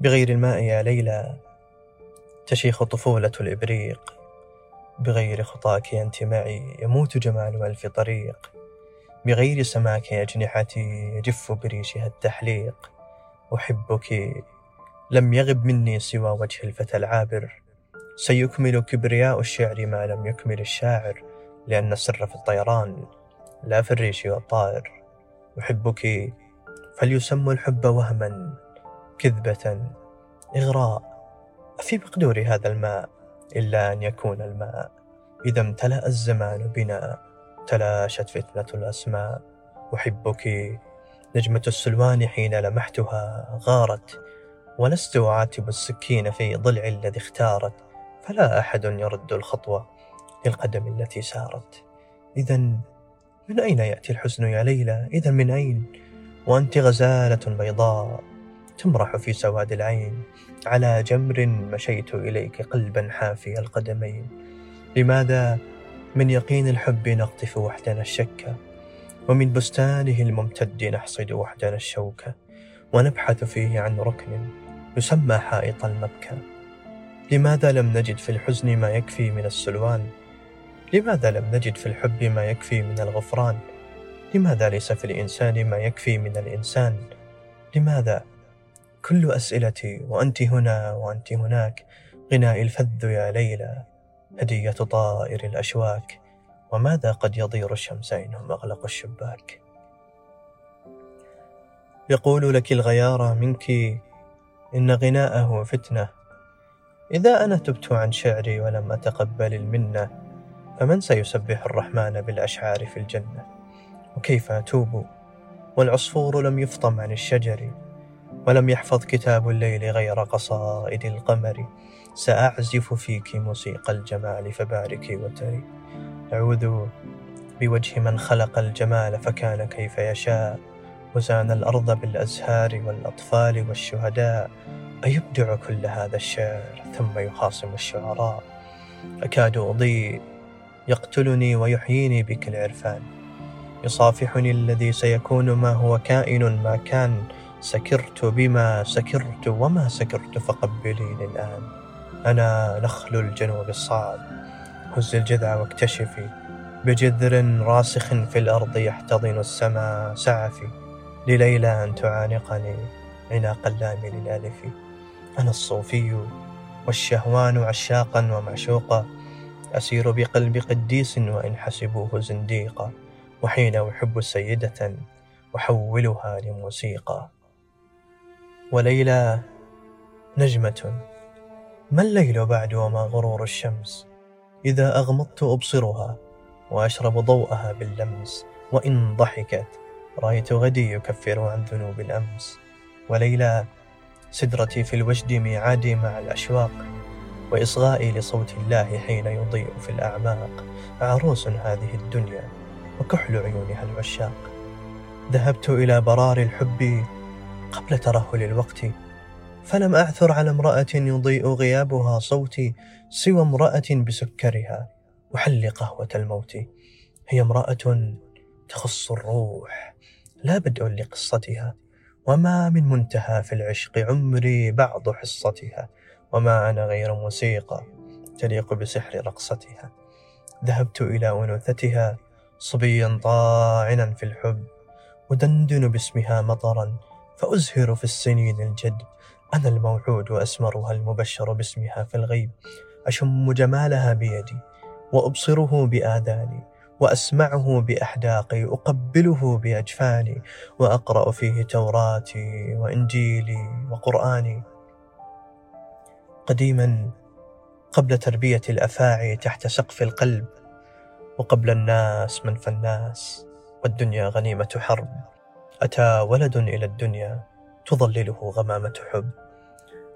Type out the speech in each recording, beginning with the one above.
بغير الماء يا ليلى تشيخ طفولة الإبريق. بغير خطاك أنت معي يموت جمال ألف طريق. بغير سماك أجنحتي يجف بريشها التحليق. أحبك لم يغب مني سوى وجه الفتى العابر. سيكمل كبرياء الشعر ما لم يكمل الشاعر لأن السر في الطيران لا في الريش والطائر. أحبك فليسموا الحب وهما. كذبة إغراء. أفي مقدور هذا الماء إلا أن يكون الماء. إذا امتلأ الزمان بنا تلاشت فتنة الأسماء. أحبك نجمة السلوان حين لمحتها غارت. ولست أعاتب السكين في ضلع الذي اختارت. فلا أحد يرد الخطوة للقدم التي سارت. إذا من أين يأتي الحزن يا ليلى؟ إذا من أين؟ وأنت غزالة بيضاء. تمرح في سواد العين. على جمر مشيت إليك قلبا حافي القدمين. لماذا من يقين الحب نقطف وحدنا الشك؟ ومن بستانه الممتد نحصد وحدنا الشوك. ونبحث فيه عن ركن يسمى حائط المبكى. لماذا لم نجد في الحزن ما يكفي من السلوان؟ لماذا لم نجد في الحب ما يكفي من الغفران؟ لماذا ليس في الإنسان ما يكفي من الإنسان؟ لماذا كل أسئلتي وأنت هنا وأنت هناك. غناء الفذ يا ليلى هدية طائر الأشواك. وماذا قد يضير الشمس إنهم أغلقوا الشباك؟ يقول لك الغيارى منك إن غناءه فتنة. إذا أنا تبت عن شعري ولم أتقبل المنة فمن سيسبح الرحمن بالأشعار في الجنة؟ وكيف أتوب؟ والعصفور لم يفطم عن الشجر. ولم يحفظ كتاب الليل غير قصائد القمر. سأعزف فيك موسيقى الجمال فباركي وتري. أعوذ بوجه من خلق الجمال فكان كيف يشاء. وزان الأرض بالأزهار والأطفال والشهداء. أيبدع كل هذا الشعر ثم يخاصم الشعراء. أكاد أضيء يقتلني ويحييني بك العرفان. يصافحني الذي سيكون ما هو كائن ما كان. سكرت بما سكرت وما سكرت فقبليني الآن. أنا نخل الجنوب الصعب هز الجذع واكتشفي. بجذر راسخ في الأرض يحتضن السماء سعفي. لليلى أن تعانقني عناق اللام للألف. أنا الصوفي والشهوان عشاقا ومعشوقا. أسير بقلب قديس وإن حسبوه زنديقا. وحين أحب سيدة أحولها لموسيقى. وليلى نجمة. ما الليل بعد وما غرور الشمس؟ إذا أغمضت أبصرها وأشرب ضوءها باللمس وإن ضحكت رأيت غدي يكفر عن ذنوب الأمس. وليلى سدرتي في الوجد ميعادي مع الأشواق وإصغائي لصوت الله حين يضيء في الأعماق. عروس هذه الدنيا وكحل عيونها العشاق. ذهبت إلى برار الحب قبل ترهل الوقت فلم أعثر على امرأة يضيء غيابها صوتي سوى امرأة بسكرها وحل قهوة الموت. هي امرأة تخص الروح لا بدء لقصتها وما من منتهى في العشق عمري بعض حصتها وما أنا غير موسيقى تليق بسحر رقصتها. ذهبت إلى أنوثتها صبيا طاعنا في الحب ودندن باسمها مطرا فأزهر في السنين الجد. أنا الموعود وأسمرها المبشر باسمها في الغيب. أشم جمالها بيدي وأبصره بآذاني وأسمعه بأحداقي أقبله بأجفاني وأقرأ فيه توراتي وإنجيلي وقرآني. قديما قبل تربية الأفاعي تحت سقف القلب وقبل الناس من فالناس والدنيا غنيمة حرب. أتى ولد إلى الدنيا تظلله غمامة حب.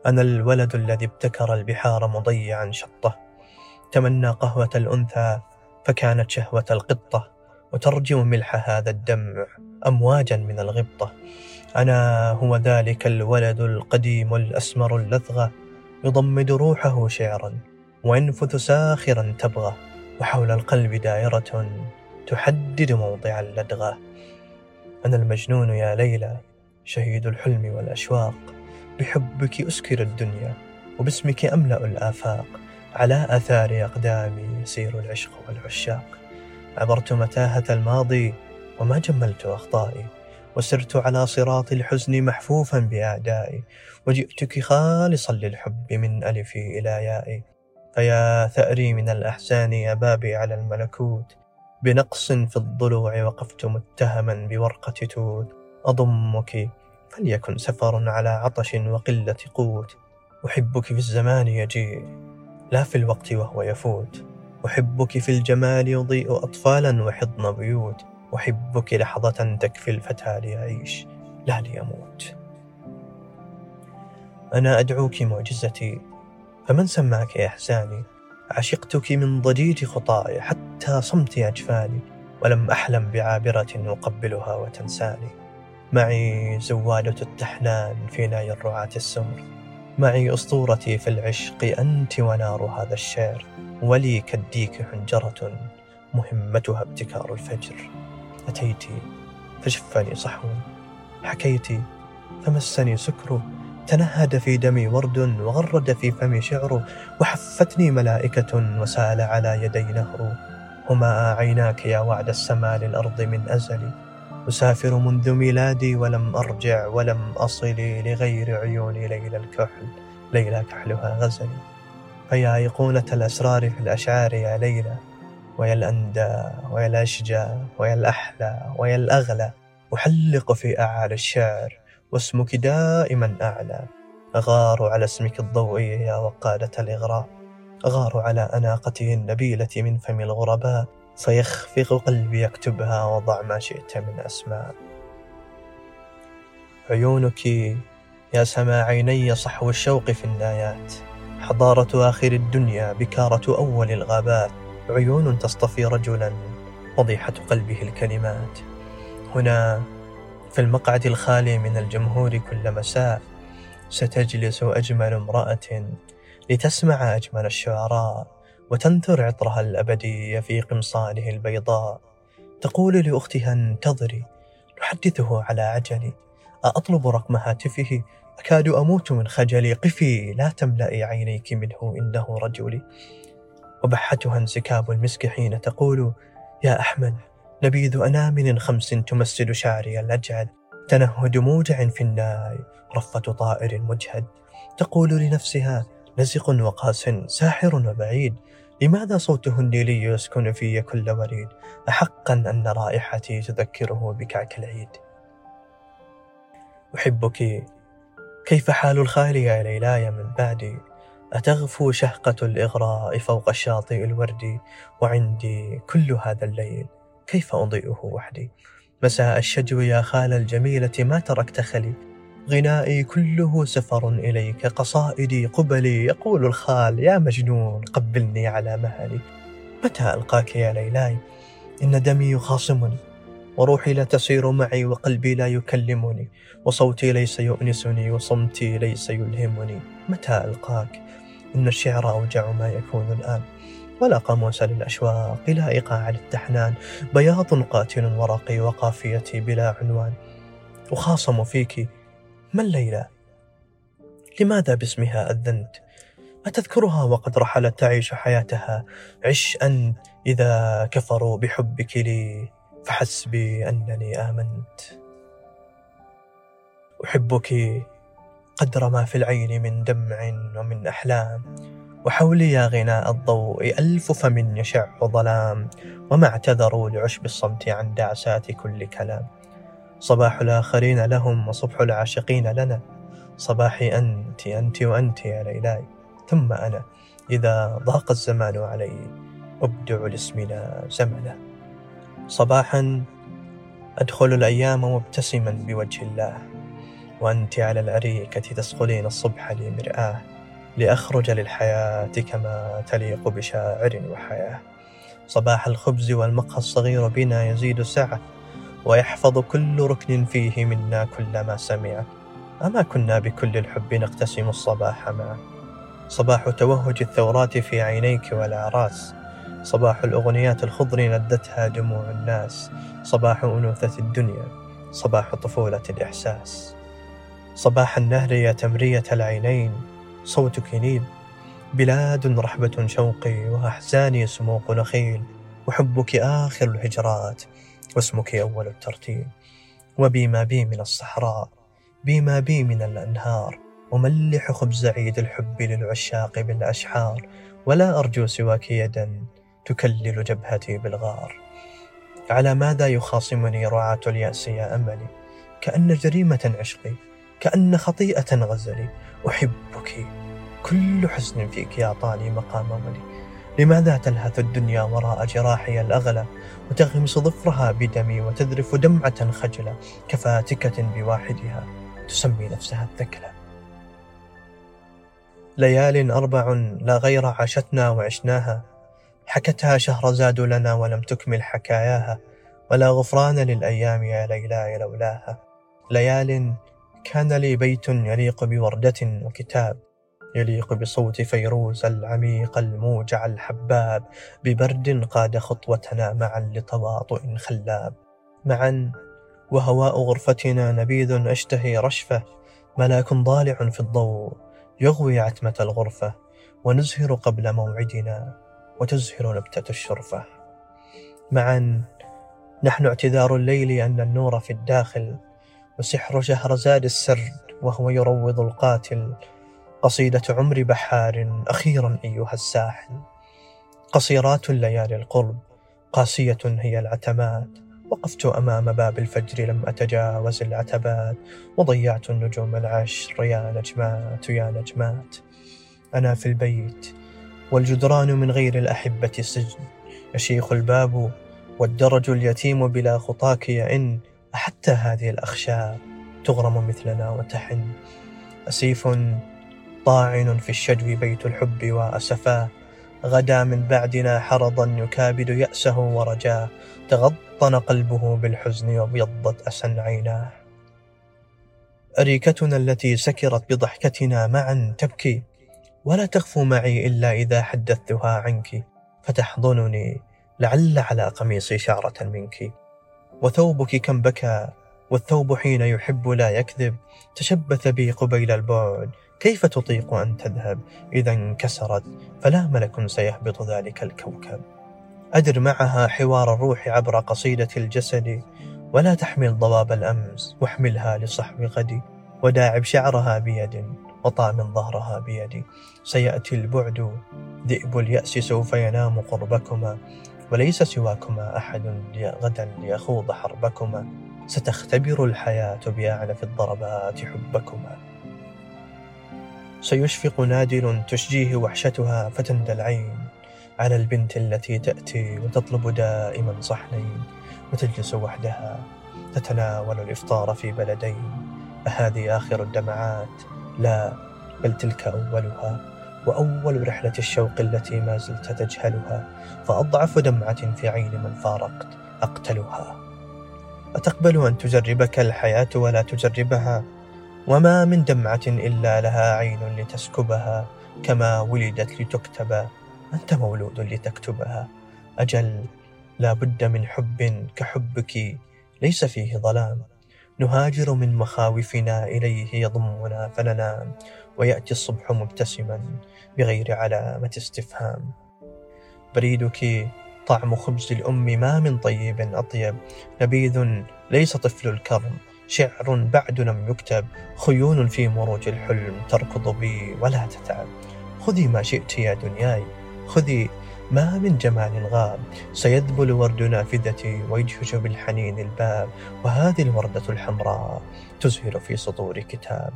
أنا الولد الذي ابتكر البحار مضيعا شطه. تمنى قهوة الأنثى فكانت شهوة القطة. وترجم ملح هذا الدمع أمواجا من الغبطة. أنا هو ذلك الولد القديم الأسمر اللثغة يضمد روحه شعرا وينفث ساخرا تبغى. وحول القلب دائرة تحدد موضع اللدغة أنا المجنون يا ليلى شهيد الحلم والأشواق. بحبك أسكر الدنيا وباسمك أملأ الآفاق. على آثار أقدامي يسير العشق والعشاق. عبرت متاهة الماضي وما جملت أخطائي. وسرت على صراط الحزن محفوفا بأعدائي. وجئتك خالصا للحب من ألفي إلى يائي. فيا ثأري من الأحزان يا بابي على الملكوت. بنقص في الضلوع وقفت متهما بورقة توت أضمك فليكن سفر على عطش وقلة قوت. أحبك في الزمان يجيء لا في الوقت وهو يفوت. أحبك في الجمال يضيء أطفالا وحضن بيوت. أحبك لحظة تكفي الفتى ليعيش لا ليموت. أنا أدعوك معجزتي فمن سماك إحساني عشقتك من ضجيج خطاي حتى صمت أجفاني ولم أحلم بعابرة أقبلها وتنساني. معي زوالة التحنان في ناي الرعاة السمر. معي أسطورتي في العشق أنت ونار هذا الشعر. ولي كالديك حنجرة مهمتها ابتكار الفجر. أتيت فشفني صحو حكيت فمسني سكر تنهد في دمي ورد وغرد في فمي شعر وحفتني ملائكة وسال على يدي نهر. هما عيناك يا وعد السماء للأرض من أزل. أسافر منذ ميلادي ولم أرجع ولم أصل لغير عيون ليلى الكحل ليلى كحلها غزلي فيا أيقونة الأسرار في الأشعار يا ليلى. ويا الأندى ويا الأشجى ويا الأحلى ويا الأغلى. أحلق في أعالي الشعر. واسمك دائما أعلى. أغار على اسمك الضوئي يا وقادة الإغراء. أغار على أناقته النبيلة من فم الغرباء. فيخفق قلبي يكتبها وضع ما شئت من أسماء. عيونك يا سما عيني صحو الشوق في النايات. حضارة آخر الدنيا بكارة أول الغابات. عيون تصطفي رجلا وضيحة قلبه الكلمات. هنا في المقعد الخالي من الجمهور كل مساء. ستجلس أجمل امرأة لتسمع أجمل الشعراء وتنثر عطرها الأبدي في قمصانه البيضاء. تقول لأختها انتظري نحدثه على عجل. أطلب رقم هاتفه؟ أكاد أموت من خجلي قفي لا تملئي عينيك منه إنه رجلي وبحتها انسكاب المسك حين تقول يا أحمد نبيذ أنامل خمس تمثل شعري الأجعد تنهد موجع في الناي رفة طائر مجهد. تقول لنفسها نزق وقاس ساحر وبعيد لماذا صوته النيلي يسكن في كل وريد؟ أحقا أن رائحتي تذكره بكعك العيد أحبك كيف حال الخال يا ليلاي من بعدي؟ أتغفو شهقة الإغراء فوق الشاطئ الوردي وعندي كل هذا الليل. كيف أضيئه وحدي؟ مساء الشجو يا خال الجميلة ما تركت خلي؟ غنائي كله سفر إليك قصائدي قبلي يقول الخال يا مجنون قبلني على مهلي. متى ألقاك يا ليلاي إن دمي يخاصمني وروحي لا تسير معي وقلبي لا يكلمني وصوتي ليس يؤنسني وصمتي ليس يلهمني. متى ألقاك؟ إن الشعر أوجع ما يكون الآن. ولا قاموس للأشواق لا إيقاع للتحنان بياض قاتل ورقي وقافيتي بلا عنوان أخاصم فيك ما الليلة؟ لماذا باسمها أذنت؟ أتذكرها وقد رحلت تعيش حياتها عش أن إذا كفروا بحبك لي فحسبي أنني آمنت أحبك قدر ما في العين من دمع ومن أحلام وحولي يا غناء الضوء ألف فم يشع ظلام وما اعتذروا لعشب الصمت عن دعسات كل كلام. صباح الآخرين لهم وصبح العاشقين لنا. صباحي أنت أنت وأنت يا ليلاي. ثم أنا إذا ضاق الزمان علي أبدع لاسمنا زمنا. صباحا أدخل الأيام مبتسما بوجه الله وأنت على الأريكة تسقلين الصبح لي مرآة لأخرج للحياة كما تليق بشاعر وحياة. صباح الخبز والمقهى الصغير بنا يزيد سعة ويحفظ كل ركن فيه منا كل ما سمع. أما كنا بكل الحب نقتسم الصباح معا صباح توهج الثورات في عينيك والأعراس صباح الأغنيات الخضر ندتها دموع الناس. صباح أنوثة الدنيا صباح طفولة الإحساس. صباح النهر يا تمرية العينين صوتك نيل بلاد رحبة شوقي وأحزاني سموق نخيل. وحبك آخر الهجرات واسمك أول الترتيب وبي ما بي من الصحراء. بي ما بي من الأنهار. أملح خبز عيد الحب للعشاق بالأسحار. ولا أرجو سواك يدا تكلل جبهتي بالغار. على ماذا يخاصمني رعاة اليأس يا أملي؟ كأن جريمة عشقي. كأن خطيئة غزلي. أحبك. كل حزن فيك أعطاني مقام ولي لماذا تلهث الدنيا وراء جراحي الأغلى؟ وتغمس ظفرها بدمي وتذرف دمعة خجلة كفاتكة بواحدها تسمي نفسها الثكلى ليال أربع لا غير عاشتنا وعشناها. حكتها شهرزاد لنا ولم تكمل حكاياها. ولا غفران للأيام يا ليلاي لولاها. ليال كان لي بيت يليق بوردة وكتاب يليق بصوت فيروز العميق الموجع الحباب ببرد قاد خطوتنا معا لتواطؤ خلاب. معا وهواء غرفتنا نبيذ أشتهي رشفة ملاك ضالع في الضوء يغوي عتمة الغرفة ونزهر قبل موعدنا وتزهر نبتة الشرفة. معا نحن اعتذار الليل أن النور في الداخل وسحر شهرزاد السرد وهو يروض القاتل. قصيدة عمر بحار أخيرا أيها الساحل قصيرات الليالي القرب قاسية هي العتمات وقفت أمام باب الفجر لم أتجاوز العتبات. وضيعت النجوم العشر يا نجمات يا نجمات. أنا في البيت والجدران من غير الأحبة سجن. يشيخ الباب والدرج اليتيم بلا خطاك يئن. أحتى هذه الأخشاب تغرم مثلنا وتحن أسيف طاعن في الشجو بيت الحب وأسفاه غدا من بعدنا حرضا يكابد يأسه ورجاه تغطن قلبه بالحزن وابيضت أسا عيناه أريكتنا التي سكرت بضحكتنا معا تبكي. ولا تخفو معي إلا إذا حدثتها عنك. فتحضنني لعل على قميصي شعرة منك. وثوبك كم بكى والثوب حين يحب لا يكذب. تشبث بي قبيل البعد كيف تطيق أن تذهب؟ إذا انكسرت فلا ملك سيهبط ذلك الكوكب. أدر معها حوار الروح عبر قصيدة الجسد ولا تحمل ضباب الأمس واحملها لصحو غدي وداعب شعرها بيد وطع من ظهرها بيدي سيأتي البعد ذئب اليأس سوف ينام قربكما. وليس سواكما أحد غدا ليخوض حربكما. ستختبر الحياة بأعنف الضربات حبكما. سيشفق نادر تشجيه وحشتها فتندى العين على البنت التي تأتي وتطلب دائما صحنين وتجلس وحدها تتناول الإفطار في بلدين. أهذه آخر الدمعات؟ لا بل تلك أولها. وأول رحلة الشوق التي ما زلت تجهلها فأضعف دمعة في عين من فارقت أقتلها. أتقبل أن تجربك الحياة ولا تجربها؟ وما من دمعة إلا لها عين لتسكبها كما ولدت لتكتب. أنت مولود لتكتبها. أجل لا بد من حب كحبك ليس فيه ظلام. نهاجر من مخاوفنا إليه يضمنا فننام ويأتي الصبح مبتسما بغير علامة استفهام. بريدك طعم خبز الأم ما من طيب أطيب. نبيذ ليس طفل الكرم شعر بعد لم يكتب. خيول في مروج الحلم تركض بي ولا تتعب. خذي ما شئت يا دنياي خذي ما من جمال غاب سيذبل ورد نافذتي ويجهش بالحنين الباب وهذه الوردة الحمراء تزهر في سطور كتاب.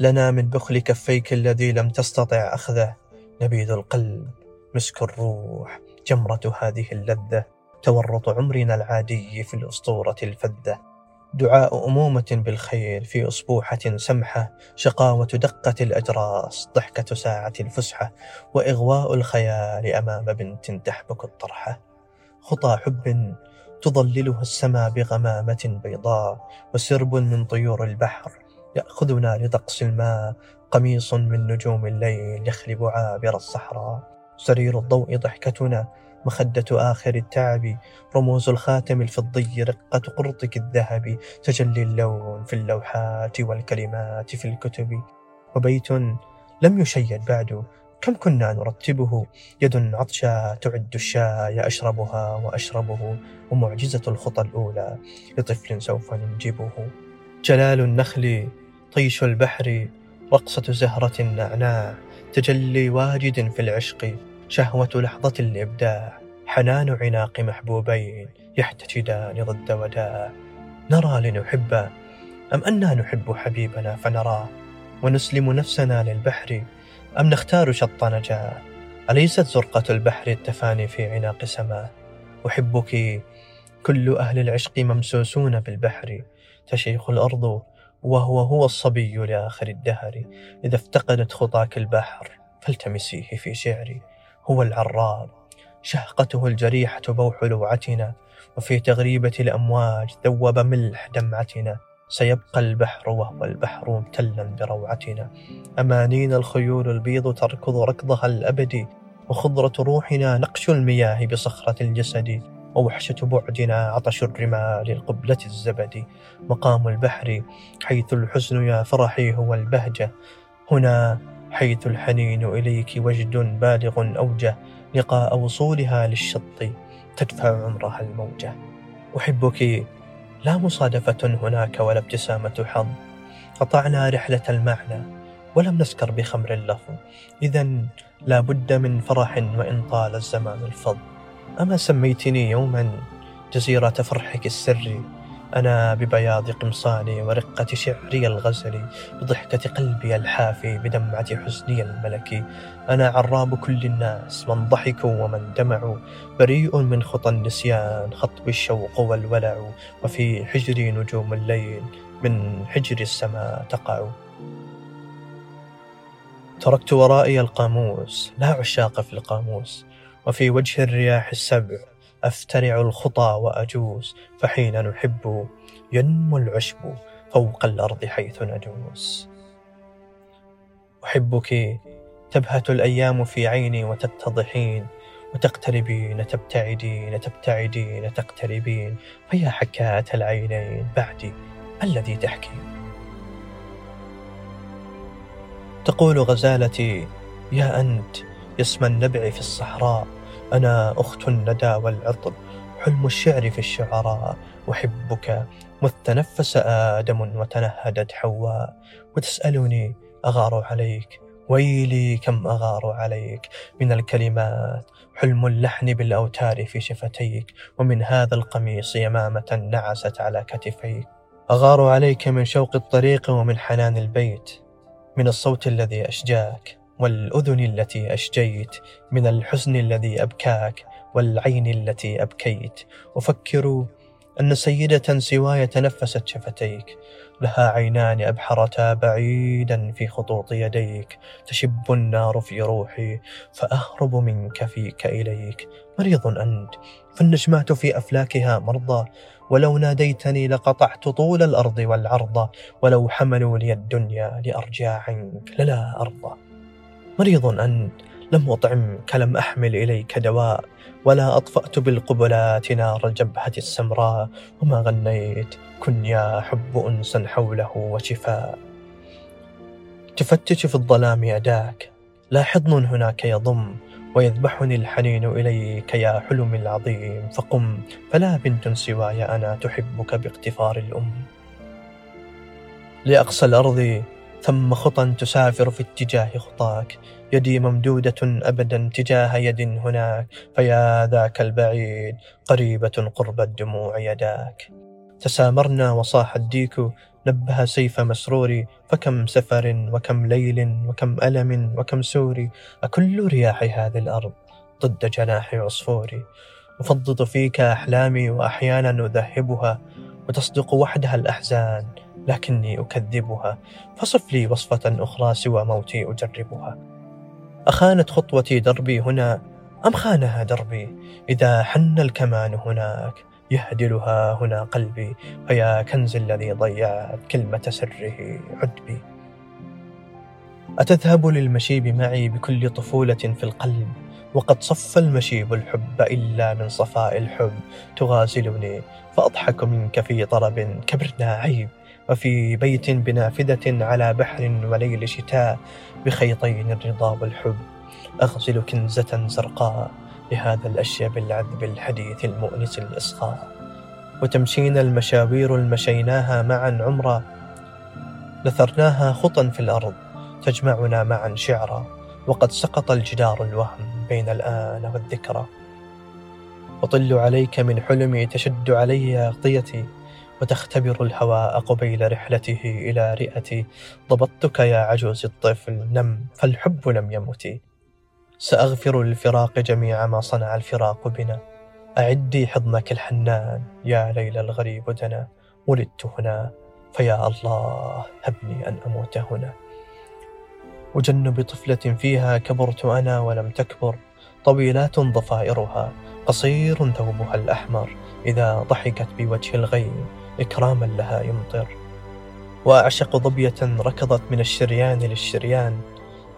لنا من بخل كفيك الذي لم تستطع أخذه نبيذ القلب مسك الروح جمرة هذه اللذة تورط عمرنا العادي في الأسطورة الفذة. دعاء أمومة بالخير في أصبوحة سمحة شقاوة دقة الأجراس ضحكة ساعة الفسحة وإغواء الخيال أمام بنت تحبك الطرحة. خطى حب تظللها السماء بغمامة بيضاء وسرب من طيور البحر. يأخذنا لطقس الماء قميص من نجوم الليل يخلب عابر الصحراء. سرير الضوء ضحكتنا مخدة آخر التعب رموز الخاتم الفضي رقة قرطك الذهب تجلي اللون في اللوحات والكلمات في الكتب. وبيت لم يشيد بعد كم كنا نرتبه؟ يد عطشى تعد الشاي أشربها وأشربه. ومعجزة الخطى الأولى لطفل سوف ننجبه. جلال النخل طيش البحر رقصة زهرة النعناع تجلي واجد في العشق. شهوة لحظة الإبداع حنان عناق محبوبين يحتشدان ضد وداع. نرى لنحب أم أنا نحب حبيبنا فنراه ونسلم نفسنا للبحر أم نختار شط نجاة. أليست زرقة البحر التفاني في عناق سماه أحبك كل أهل العشق ممسوسون بالبحر. تشيخ الأرض وهو هو الصبي لآخر الدهر. إذا افتقدت خطاك البحر فالتمسيه في شعري. هو العراب شهقته الجريحة بوح لوعتنا وفي تغريبة الأمواج ذوب ملح دمعتنا. سيبقى البحر وهو البحر مبتلا بروعتنا. أمانينا الخيول البيض تركض ركضها الأبدي وخضرة روحنا نقش المياه بصخرة الجسد ووحشة بعدنا عطش الرمال القبلة الزبد. مقام البحر حيث الحزن يا فرحي هو البهجة. هنا حيث الحنين إليك وجد بالغ أوجه لقاء وصولها للشط تدفع عمرها الموجة. أحبك لا مصادفة هناك ولا ابتسامة حظ. قطعنا رحلة المعنى ولم نسكر بخمر اللفظ. إذا لا بد من فرح وإن طال الزمان الفض. أما سميتني يوما جزيرة فرحك السري أنا ببياض قمصاني ورقة شعري الغزلي بضحكة قلبي الحافي بدمعة حزني الملكي أنا عراب كل الناس من ضحكوا ومن دمعوا. بريء من خطى النسيان خطب الشوق والولع. وفي حجري نجوم الليل من حجر السماء تقع. تركت ورائي القاموس لا عشاق في القاموس. وفي وجه الرياح السبع أفترع الخطى وأجوز فحين نحب ينمو العشب فوق الأرض حيث نجوز. أحبك تبهت الأيام في عيني وتتضحين وتقتربين تبتعدين تبتعدين تقتربين فيا حكاة العينين بعدي الذي تحكي. تقول غزالتي يا أنت يسمى النبع في الصحراء أنا أخت الندى والعطر حلم الشعر في الشعراء أحبك. مذ تنفس آدم وتنهدت حواء. وتسألني أغار عليك. ويلي كم أغار عليك. من الكلمات حلم اللحن بالأوتار في شفتيك. ومن هذا القميص يمامة نعست على كتفيك. أغار عليك من شوق الطريق ومن حنان البيت. من الصوت الذي أشجاك. والأذن التي أشجيت من الحزن الذي أبكاك والعين التي أبكيت. أفكر أن سيدة سواي تنفست شفتيك لها عينان أبحرتا بعيدا في خطوط يديك. تشب النار في روحي فأهرب منك فيك إليك. مريض أنت فالنجمات في أفلاكها مرضى. ولو ناديتني لقطعت طول الأرض والعرض ولو حملوا لي الدنيا لأرجع عنك للا أرضى. مريض أنت لم أطعمك لم أحمل إليك دواء ولا أطفأت بالقبلات نار الجبهة السمراء وما غنيت كن يا حب أنسا حوله وشفاء. تفتش في الظلام يداك لا حضن هناك يضم ويذبحني الحنين إليك يا حلم العظيم فقم فلا بنت سواي أنا تحبك باغتفار الأم. لأقصى الأرض ثم خطى تسافر في اتجاه خطاك. يدي ممدودة أبدا تجاه يد هناك. فيا ذاك البعيد قريبة قرب الدموع يداك. تسامرنا وصاح الديك نبه سيف مسروري فكم سفر وكم ليل وكم ألم وكم سور. أكل رياح هذه الأرض ضد جناح عصفوري أفضض فيك أحلامي وأحيانا أذهبها وتصدق وحدها الأحزان. لكني أكذبها. فصف لي وصفة أخرى سوى موتي أجربها. أخانت خطوتي دربي هنا؟ أم خانها دربي؟ إذا حن الكمان هناك يهدلها هنا قلبي. فيا كنز الذي ضيعت كلمة سره عدبي. أتذهب للمشيب معي بكل طفولة في القلب؟ وقد صف المشيب الحب إلا من صفاء الحب. تغازلني فأضحك منك في طرب كبرنا عيب. وفي بيت بنافذة على بحر وليل شتاء بخيطين الرضا والحب أغزل كنزة زرقاء لهذا الأشيب العذب الحديث المؤنس الإصغاء وتمشينا المشاوير المشيناها معا عمرا. نثرناها خطا في الأرض تجمعنا معا شعرا. وقد سقط الجدار الوهم بين الآن والذكرى. أطل عليك من حلمي تشد علي أغطيتي وتختبر الهواء قبيل رحلته إلى رئتي ضبطتك يا عجوز الطفل نم فالحب لم يمت. سأغفر للفراق جميع ما صنع الفراق بنا. أعدي حضنك الحنان يا ليل الغريب دنا. ولدت هنا فيا الله هبني أن أموت هنا. وجن بطفلة فيها كبرت أنا ولم تكبر. طويلات ضفائرها قصير ثوبها الأحمر. إذا ضحكت بوجه الغيم إكراما لها يمطر. وأعشق ظبية ركضت من الشريان للشريان.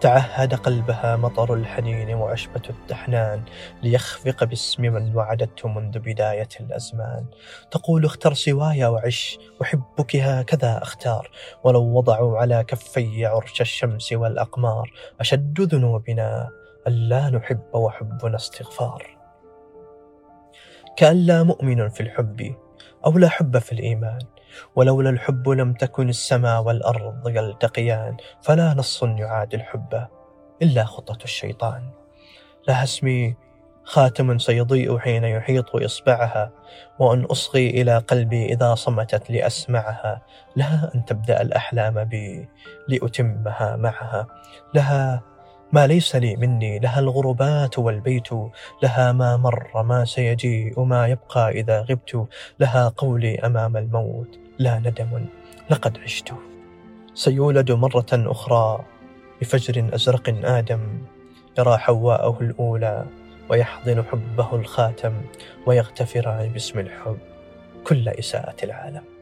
تعهد قلبها مطر الحنين وعشبة التحنان ليخفق باسم من وعدته منذ بداية الأزمان. تقول اختر سواي وعش أحبك هكذا أختار. ولو وضعوا على كفي عرش الشمس والأقمار أشد ذنوبنا ألا نحب وحبنا استغفار. كأن لا مؤمن في الحب أو لا حب في الإيمان ولولا الحب لم تكن السماء والأرض يلتقيان فلا نص يعاد الحب إلا خطة الشيطان. لها اسمي خاتم سيضيء حين يحيط إصبعها وأن أصغي إلى قلبي إذا صمتت لأسمعها. لها أن تبدأ الأحلام بي لأتمها معها. لها ما ليس لي مني لها الغربات والبيت لها ما مر ما سيجيء ما يبقى إذا غبت لها قولي أمام الموت لا ندم لقد عشت. سيولد مرة أخرى بفجر أزرق آدم يرى حواءه الأولى ويحضن حبه الخاتم ويغتفران باسم الحب كل إساءة العالم.